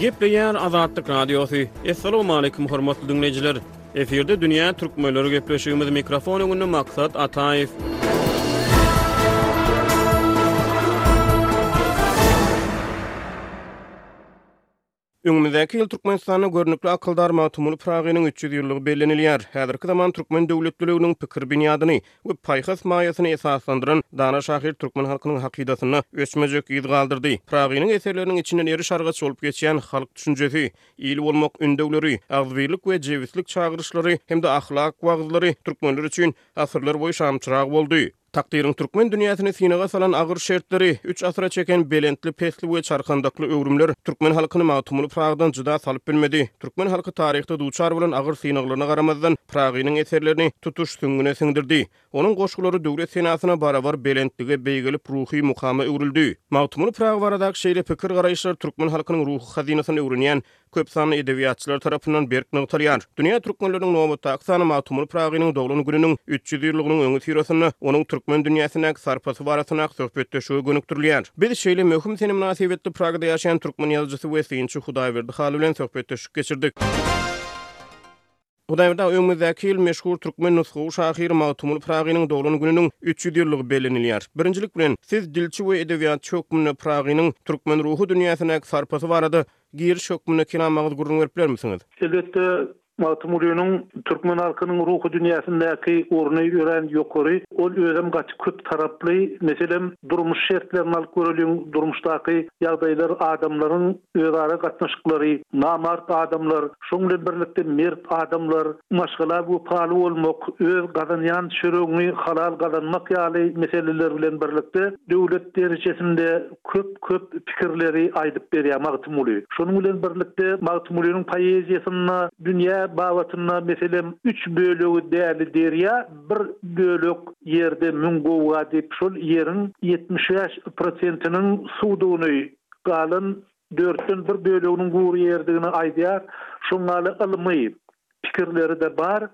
Gepleýär Azatlyk Radiosy. Assalamualaikum hormatly dinleýjiler. Efirde dünýä türkmenleri gepleşigimiz mikrofon öňünde Maksat Ataýew. Öňümizdäki ýyl Türkmenistanda görnükli akyldar Magtymguly Pyragynyň üç ýüz ýyllygy bellenilýär. Häzirki zaman türkmen döwletliliginiň pikir binýadyny we paýhas maýasyny esaslandyran dana şahyr türkmen halkynyň hakydasynda öçmejek yz galdyrdy. Pyragynyň eserleriniň içinden eriş-argaç bolup geçýän halk düşünjesi, il bolmak ündewleri, agzybirlik we jebislik çagyryşlary hem-de ahlak wagyzlary türkmenler üçin asyrlarboýy şamçyrag boldy. Takdyryň türkmen dünýäsini synaga salan agyr şertleri, üç asyra çeken belentli-pesli we çarkandakly öwrümler türkmen halkyny Magtymguly Pragdan jyda salyp bilmedi. Türkmen halky taryhda duçar bolan agyr synaglaryna garamazdan, Pragynyň eserlerini tutuş süňňüne siňdirdi. Onuň goşgulary döwlet senasyna barabar belentlige beýgelip ruhy mukama öwrüldi. Magtymguly Pragy baradaky şeýle pikir-garaýyşlar türkmen halkynyň ruhy hazynasyny öwrenýän köp sanly edebiýatçylar tarapyndan berk nygtalýar. Dünýä türkmenleriniň nobatdaky sany Magtymguly Pyragynyň doglan gününiň üç ýüz ýyllygynyň öňüsyrasynda onuň türkmen dünýäsindäki sarpasy barasyndaky söhbetdeşlige gönükdirilýär. Biz şeýle möhüm sene mynasybetli Pragada ýaşaýan türkmen ýazyjysy we synçy Hudaýberdi Haly bilen söhbetdeşlik geçirdik. Hudaýberdi Öňümizdäki ýyl meşhur türkmen nusgawy şahyry Magtymguly Pyragynyň doglan gününiň üç ýüz ýyllygy bellenilýär. Birinjilik bilen, siz dilçi we edebiýatçy hökmünde Pyragynyň türkmen ruhy dünýäsindäki sarpasy barada giriş hökmünde kinagyz gürrüň berip bilermisiňiz? Elbetde, Magtymgulynyň türkmen halkynyň ruhy dünýäsindäki orny örän ýokary. Ol özem gaty köp taraply. Meselem, durmuş şertlerini alyp göreliň, durmuşdaky ýagdaýlar adamlaryň özara gatnaşyklary, namart adamlar, şoň bilen birlikde mert adamlar, maşgala wepaly bolmak, öz gazanýan çöregiňi halal gazanmak ýaly meseleler bilen birlikde döwlet derejesinde köp-köp pikirleri aýdyp berýär Magtymguly. Şonuň bilen birlikde Magtymgulynyň poeziýasynda dünýä babatynda meselem üç bölegi däli derýa, bir bölek ýerde müň gowga diýip şol ýeriň ýetmiş bäş prosentiniň suwdugyny galan dörtden bir böleginiň gury ýerdigini aýdýar. Şoň ýaly ylmy pikirleri-de bar.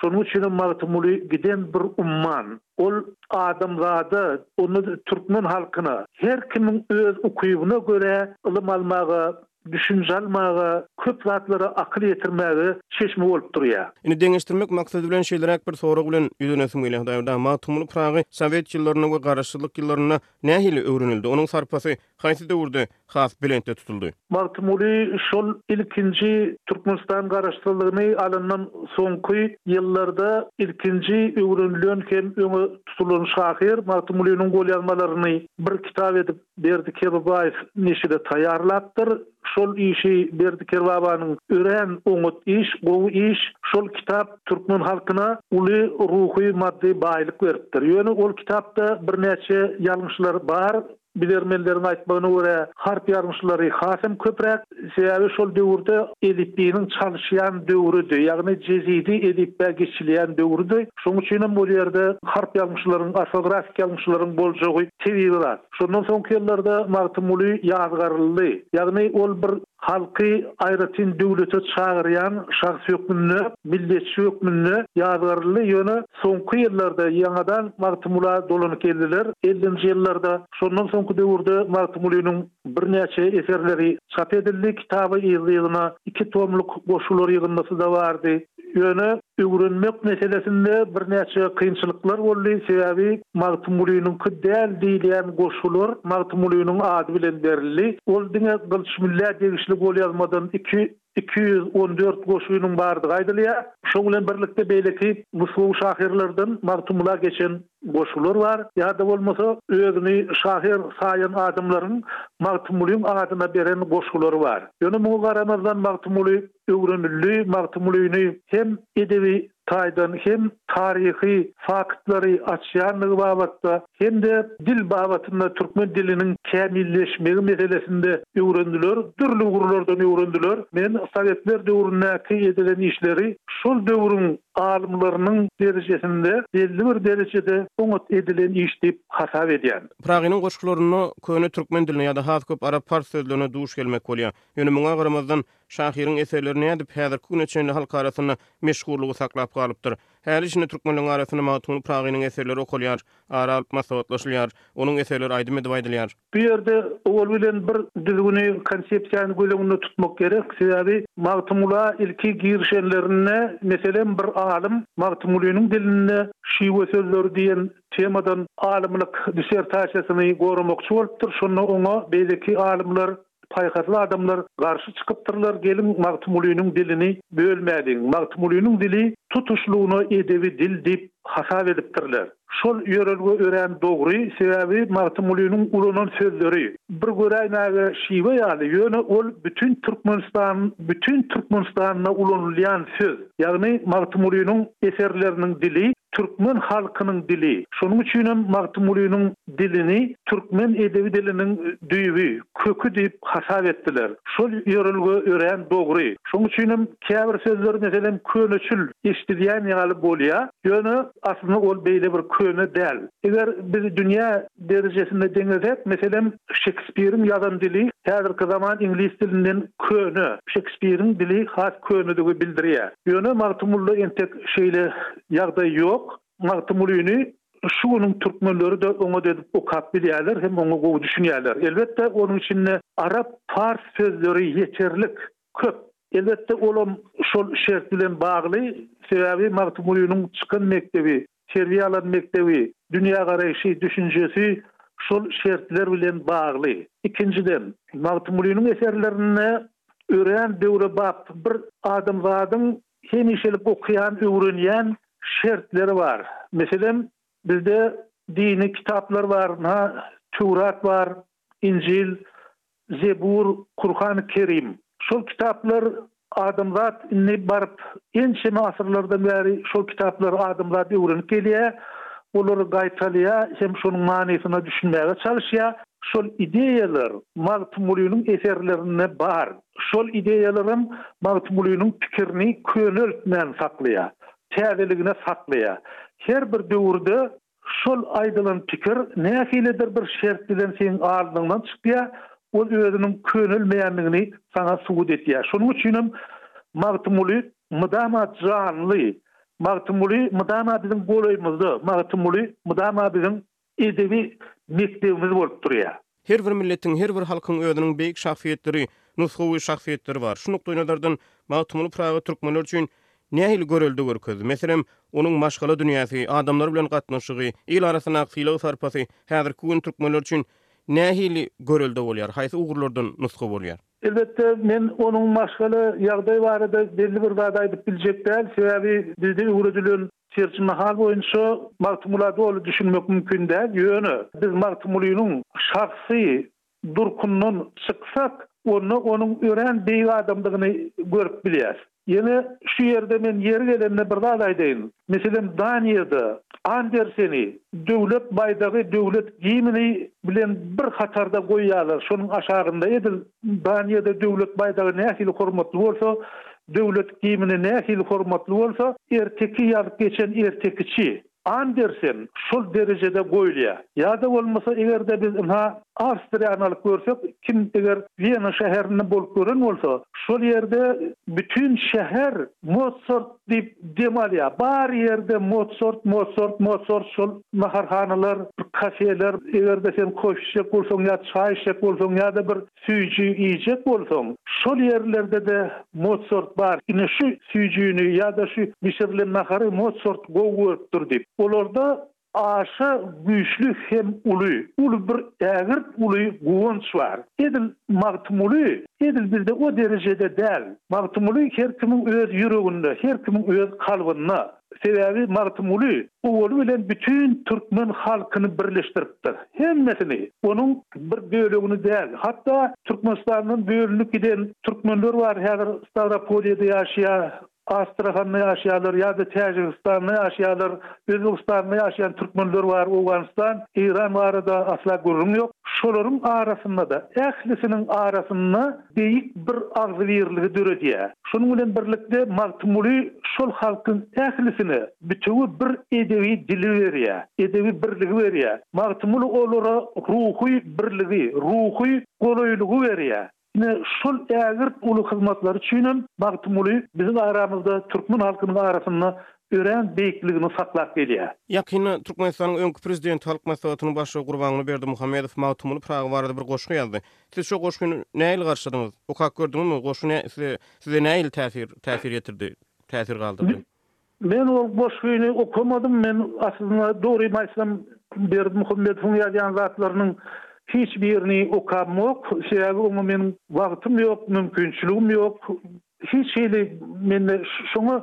Şonuň üçinem Magtymguly giden bir umman. Ol adamzada, onda türkmen halkyna her kimiň öz ukybyna görä ylym almaga, düşünje almaga, köp zatlara akyl ýetirmäge çeşme bolup durýar. Indi deňeşdirmek maksady bilen şeýleräk bir sorag bilen ýüzlenesim gelýär. Hudaýberdäki Magtymguly Pyragy sowet ýyllarynda we garaşsyzlyk ýyllarynda Nähili öwrenildi? Onuň sarpasy haýsy döwürde has belentde tutuldy? Magtymguly şol ilkinji Türkmenistan Garaşsyzlygyny alandan soňky ýyllarda ilkinji öwrenilen hem öňe tutulan şahyr. Magtymgulynyň golýazmalaryny bir kitap edip Berdi Kebibaýew neşire taýýarlapdyr. Şol işi Berdi Kerbabanyň örän oňat iş, gowy iş. Şol kitap türkmen halkyna uly ruhy maddy baýlyk beripdir. Ýöne ol kitapda birnäçe ýalňyşlar bar. Bilermenleriň aýtmagyna görä harp ýalňyşlary hasam köpräk. Sebäbi şol döwürde elipbiýniň çalyşýan döwrüdi. Ýagny jezidi elipbä geçilýän döwrüdi. Şoň üçinem ol ýerde harp ýalňyşlaryň, orfografik ýalňyşlaryň boljagy tebigyrak. Şondan soňky ýyllarda Magtymguly ýazgaryldy. Ýagny ol bir halky aýratyn döwlete çagyrýan şahs hökmünde, milletçi hökmünde ýazgaryldy. Ýöne soňky ýyllarda ýaňadan Magtymgula dolanyp geldiler. Ellinji ýyllarda, şondan soňky döwürde Magtymgulynyň birnäçe eserleri çap edildi. Kitaby yzly-yzyna iki tomluk goşgular ýygyndysy-da bardy. Ýöne öwrenmek meselesinde birnäçe kynçylyklar boldy, sebäbi Magtymgulynyňky däl diýilýän goşgular Magtymgulynyň ady bilen berildi. Ol diňe Gylyçmylla degişli golýazmadan iki iki ýüz on dört goşgynyň bardygy aýdylýar. Şoň bilen birlikde beýleki nusgawy şahyrlardan Magtymgula geçen goşgular bar. Ýa-da bolmasa özüni şahyr saýan adamlaryň Magtymgulyň adyna beren goşgulary bar. Ýöne muňa garamazdan Magtymguly öwrenildi, Magtymgulyny hem edebi taýdan, hem taryhy faktlary açýandygy babatda, hem-de dil babatynda türkmen diliniň kämilleşmegi meselesinde öwrendiler, dürli ugurlardan öwrendiler. Men sowetler döwründäki edilen işleri şol döwrüň alymlarynyň derejesinde belli bir derejede oňat edilen iş diýip hasap edýän. Pyragynyň goşgularynda köne türkmen diline ýa-da has köp arap-pars sözlerine duş gelmek bolýar. Ýöne muňa garamazdan, Şahyryň eserleri nädip häzirki güne çenli halk arasynda meşhurlygy saklap galypdyr? Häli içinde türkmenleriň arasynda Magtymguly Pyragynyň eserleri okalýar, ara alyp maslahatlaşylýar, onuň eserleri aýdym edip aýdylýar. Bu ýerde ol bilen bir düzgüni, konsepsiýany göz öňünde tutmak gerek. Sebäbi Magtymgula ilki girişenlerinde, meselem, bir alym Magtymgulynyň dilinde şiwe sözleri diýen temadan alymlyk dissertasiýasyny goramakçy bolupdyr. Şonda oňa beýleki alymlar Paýhasly adamlar garşy çykypdyrlar geliň Magtymgulynyň dilini bölmäliň Magtymgulynyň dili tutuşlygyna edebi dil diýip hasap edipdirler. Şol ýörelge örän dogry sebäbi Magtymgulynyň ulanan sözleri bir göräýmäge şiwe ýaly ýöne ol bütin Türkmenistan bütin Türkmenistanda ulanylýan söz ýagny Magtymgulynyň eserleriniň dili Türkmen halkynyň dili. Şonuň üçin hem Magtymgulynyň dilini türkmen edebi diliniň düýbi, köki diýip hasap etdiler. Şol ýörelge örän dogry. Şonuň üçin hem käbir sözler, meselem, köneçil eşidilýän ýaly bolýar, ýöne aslynda ol beýle bir köne däl. Eger biz dünýä derejesinde deňesek, meselem, Şekspiriň ýazan dili häzirki zaman iňlis dilinden köne. Şekspiriň dili has könedigi bildirýär. Ýöne Magtymgulyda entek Şeýle ýagdaý ýok. Magtymgulyny şu günüň türkmenleri-de oňat edip okap bilýärler hem oňa gowy düşünýärler. Elbetde, onuň içinde arap, pars sözleri ýeterlik, köp. Elbetde, olam şol şert bilen bagly, sebäbi Magtymgulynyň çykan mekdebi, terbiýe alan mekdebi, dünýägaraýşy, düşünjesi şol şertler bilen bagly. Ikinjiden, Magtymgulynyň eserlerinde örän döwrebap bir adamzadyň hemişelik okaýan, öwrenýän şertleri bar. Meselem, bizde dini kitaplar bar, ynha, Töwrat bar, Injil, Zebur, Kurhany Kerim. Şol kitaplar adamzat indi baryp, ençeme asyrlardan bäri şol kitaplary adamzat öwrenip gelýär, olary gaýtalýar hem şonuň manysyna düşünmäge çalyşýar. Şol ideýalar Magtymgulynyň eserlerinde bar. Şol ideýalaram Magtymgulynyň pikirini köneltmän saklaýar, täzeligine saklaýar. Her bir döwürde şol aýdylan pikir nähilidir bir şert bilen seň adyňdan çykýar, ol özüniň könelmeýändigini saňa subut etýär. Şonuň üçinem Magtymguly mydama janly, Magtymguly mydama biziň golaýymyzda, Magtymguly mydama biziň edebi mekdebimiz bolup durýar. Her bir milletiň, her bir halkyň özüniň beýik şahsyýetleri, nusgawy şahsyýetleri bar. Şu nukdaýnazardan Magtymguly Pyragy türkmenler üçin nähili görelde görkezdi? Meselem, onuň maşgala dünýäsi, adamlar bilen gatnaşygy, il arasyndaky sylag-sarpasy häzirki gün türkmenler üçin nähili görelde bolýar, haýsy ugurlardan nusga bolýar? Elbetde, men onuň maşgala ýagdaýy barada belli bir zat aýdyp biljek däl, sebäbi bizde öwredilen terjimehal boýunça Magtymgula doly düşünmek mümkin däl, ýöne biz Magtymgulynyň şahsy durkundan çyksak, onda onuň örän beýik adamdygyny görüp bilýäs. Ýene şu ýerde men ýeri gelende bir zat aýdaýyn. Meselem, Daniýada Anderseni döwlet baýdagy, döwlet gimni bilen bir hatarda goýýarlar. Şonuň aşagynda edil Daniýada döwlet baýdagy nähili hormatly bolsa, döwlet gimni nähili hormatly bolsa, erteki ýazyp geçen ertekiçi, Andersen şol derejede goýulýar. Ýa-da bolmasa eger-de biz ynha Awstriýany alyp görsek, kim eger Wiena şäherinde bolup gören bolsa, şol ýerde bütin şäher Mozart diýip dem alýar. Bar ýerde Mozart, Mozart, Mozart şol naharhanalar, kafeler, eger-de sen kofe içjek bolsaň ýa çaý içjek bolsaň ýa-da bir süýji iýjek bolsaň, şol ýerlerde-de Motsort bar, ine şu süýjini ýa-da şu bişirilen nahary Motsort gowy görüpdir diýip, olarda aşa güýçli hem uly, uly bir ägirt uly guwanç bar. Edil Magtymguly, edil bizde o derejede däl. Magtymguly her kimiň öz ýüreginde, her kimiň öz kalbynda. Sebäbi Magtymguly owaly bilen bütin türkmen halkyny birleşdiripdir. Hemmesini, onuň bir bölegini däl. Hatda Türkmenistandan bölünip giden türkmenler bar, häzir Stawropoliýada ýaşaýar, Astrahanda ýaşaýarlar ýa-da Täjigistanda ýaşaýarlar, Özbegistanda ýaşaýan türkmenler bar, Owganystan, Eýran barada asla gürrüň ýok. Şolaryň arasynda-da, ählisiniň arasynda. beýik bir agzybirligi döredýär. Şonuň bilen birlikde Magtymguly şol halkyň ählisine bütewi bir edebi dili berýär, edebi birligi berýär. Magtymguly olara ruhy birligi, ruhy golaýlygy berýär. Ine, şol ägirt uly hyzmatlary üçin hem Magtymguly biziň aramyzda, türkmen halkynyň arasynda örän beýikligini saklap gelýär. Ýakynda Türkmenistanyň öňki Prezidenti, Halk Maslahatynyň Başlygy Gurbanguly Berdimuhamedow Magtymguly Pyragy barada bir goşgy ýazdy. Siz şo goşgyny nähili garşyladyňyz? Okap gördüňizmi? Goşgy nä size size nähili täsir täsir ýetirdi? Täsir galdyrdy? Men ol goşgyny okamadym. Men aslynda dogrymy aýtsam Berdimuhamedowyň ýazýan zatlarynyň hiç birini okabmok. Sebäbi oňa meniň wagtym ýok, mümkinçiligim ýok. Hiç hili mende şoňa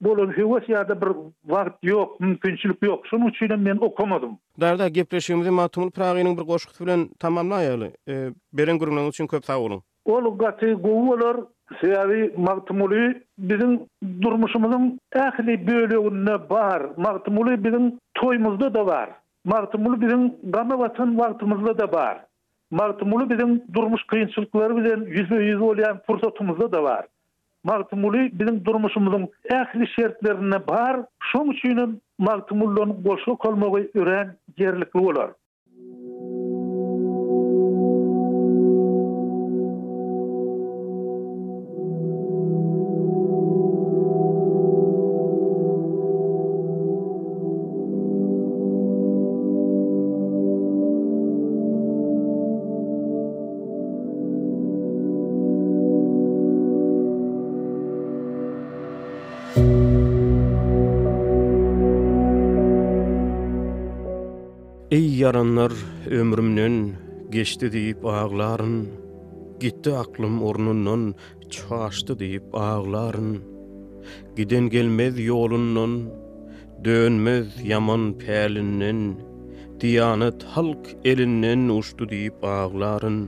bolan höwes ýa-da bir wagt ýok, mümkinçilik ýok. Şonuň üçinem men okamadym. Darda, gepleşigimizi Magtymguly Pyragynyň bir goşgusy bilen tamamlaýaly. Beren gürrüňleriňiz üçin köp sag boluň. Ol gaty gowy bolar, sebäbi Magtymguly biziň durmuşymyzyň ähli böleginde bar, Magtymguly biziň toýumyzda-da bar, Magtymguly biziň gama batan wagtymyzda-da bar, Magtymguly biziň durmuş kynçylyklary bilen ýüzbe-ýüz bolýan pursatymyzda-da bar, Magtymguly biziň durmuşymyzyň ähli şertlerinde bar, şoň üçin hem Magtymgulydan goşgy okalmagy örän ýerlikli bolar. Eý ýaranlar ömrümden geçdi diýip aglaryn, Gitdi aklym ornundan çaşdy diýip aglaryn, Giden gelmez ýolundan Dönmez ýaman pälinden, Diýanat halk elinden uçdy diýip aglaryn.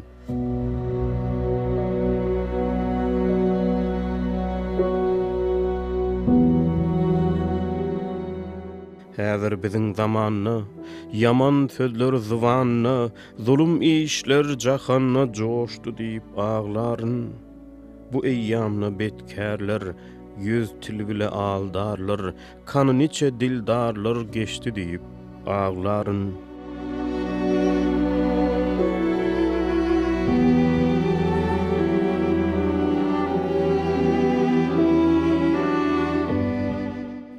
Häzir biziň zamanda, Ýaman sözler zybanda, Zulum işler jahanda joşdy diýip aglaryn. Bu eýýamda betkärler, Ýüz tilgile aldarlar, Kany niçe dildarlar geçdi diýip aglaryn.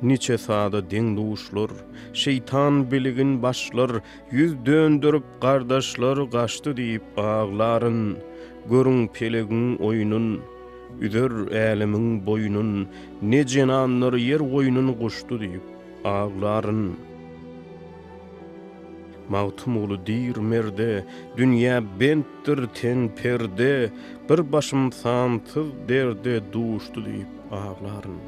Niçe sada deň-duşlar, şeýtan bilgin başlar, ýüz dönderip gardaşlar gaçdy diýip aglaryn. Görüň pelegiň oýnun. Üzer älemiň boýnun, Ne jenanlar ýer goýnun Guşdy diýip, aglaryn. Magtymguly diýr merde, Dünýä bentdir ten perde, Bir başym sansyz derde Duşdy diýip, aglaryn.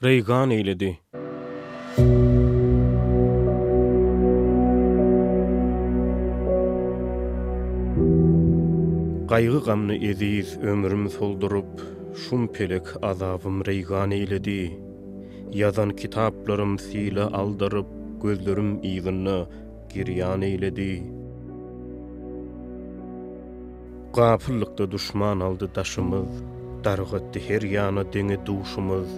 Reýgan eýledi. Gaýgy-gamly eziz ömrüm solduryp, Şum pelek azabym reýgan eýledi. Ýazan kitaplarym sile aldyryp, Gözlerim yzynda girýan eýledi. Gapyllykda duşman aldy daşymyz, Dargatdy her ýana deňe duşumyz.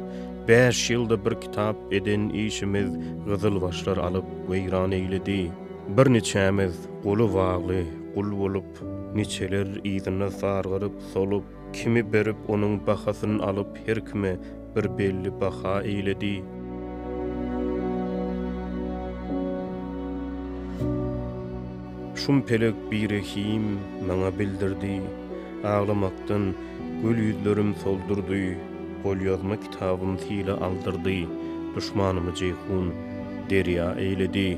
Bäş ýylda bir kitap eden işimiz, Gyzylbaşlar alyp weýran eýledi. Birniçämiz goly bagly gul bolup, Niçeler yzyna sargaryp, solup, Kimi berip onuň bahasyn alyp, Her kime bir belli baha eýledi. Şum pelek birehim maňa bildirdi, Aglamakdan göl ýüzlerim soldurdy, Golýazma kitabym syla aldyrdy, Duşmanymy jeýhun derýa eýledi.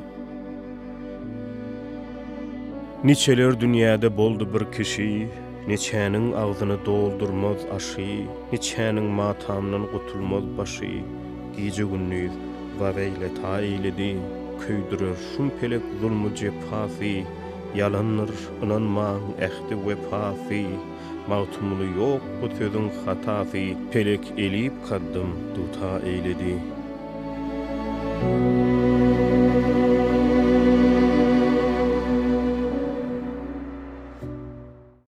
Niçeler dünýäde boldy bir kişi, Niçäniň agzyny doldurmaz aşy, Niçäniň matamdan gutulmaz başy, Gije-gündiz waweýleta eýledi, Köýdürer şum pelek zulmu-jepasy, Ýalandyr, ynanmaň, ähdi-wepasy, Magtymguly ýok bu sözüň hatasy, Pelek elip kaddym duta eýledi.